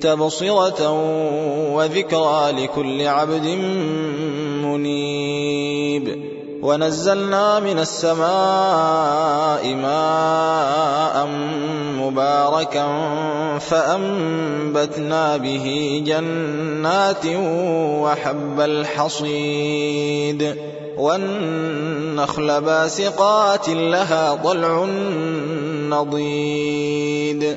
تبصرة وذكرى لكل عبد منيب. ونزلنا من السماء ماء مباركا فأنبتنا به جنات وحب الحصيد. والنخل باسقات لها طلع نضيد.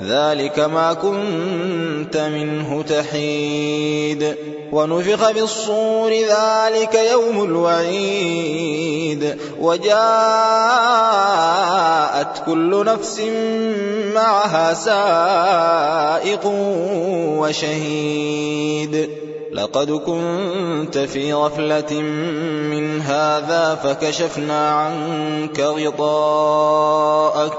ذلك ما كنت منه تحيد. ونفخ في الصور ذلك يوم الوعيد. وجاءت كل نفس معها سائق وشهيد. لقد كنت في غفلة من هذا فكشفنا عنك غطاءك.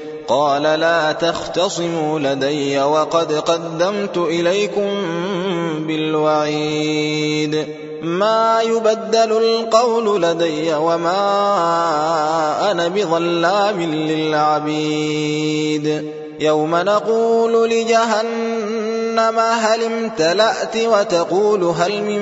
قال لا تختصموا لدي وقد قدمت إليكم بالوعيد. ما يبدل القول لدي وما أنا بظلام للعبيد. يوم نقول لجهنم هل امتلأت وتقول هل من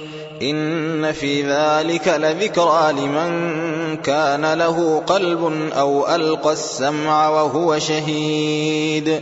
إن في ذلك لذكرى لمن كان له قلب أو ألقى السمع وهو شهيد.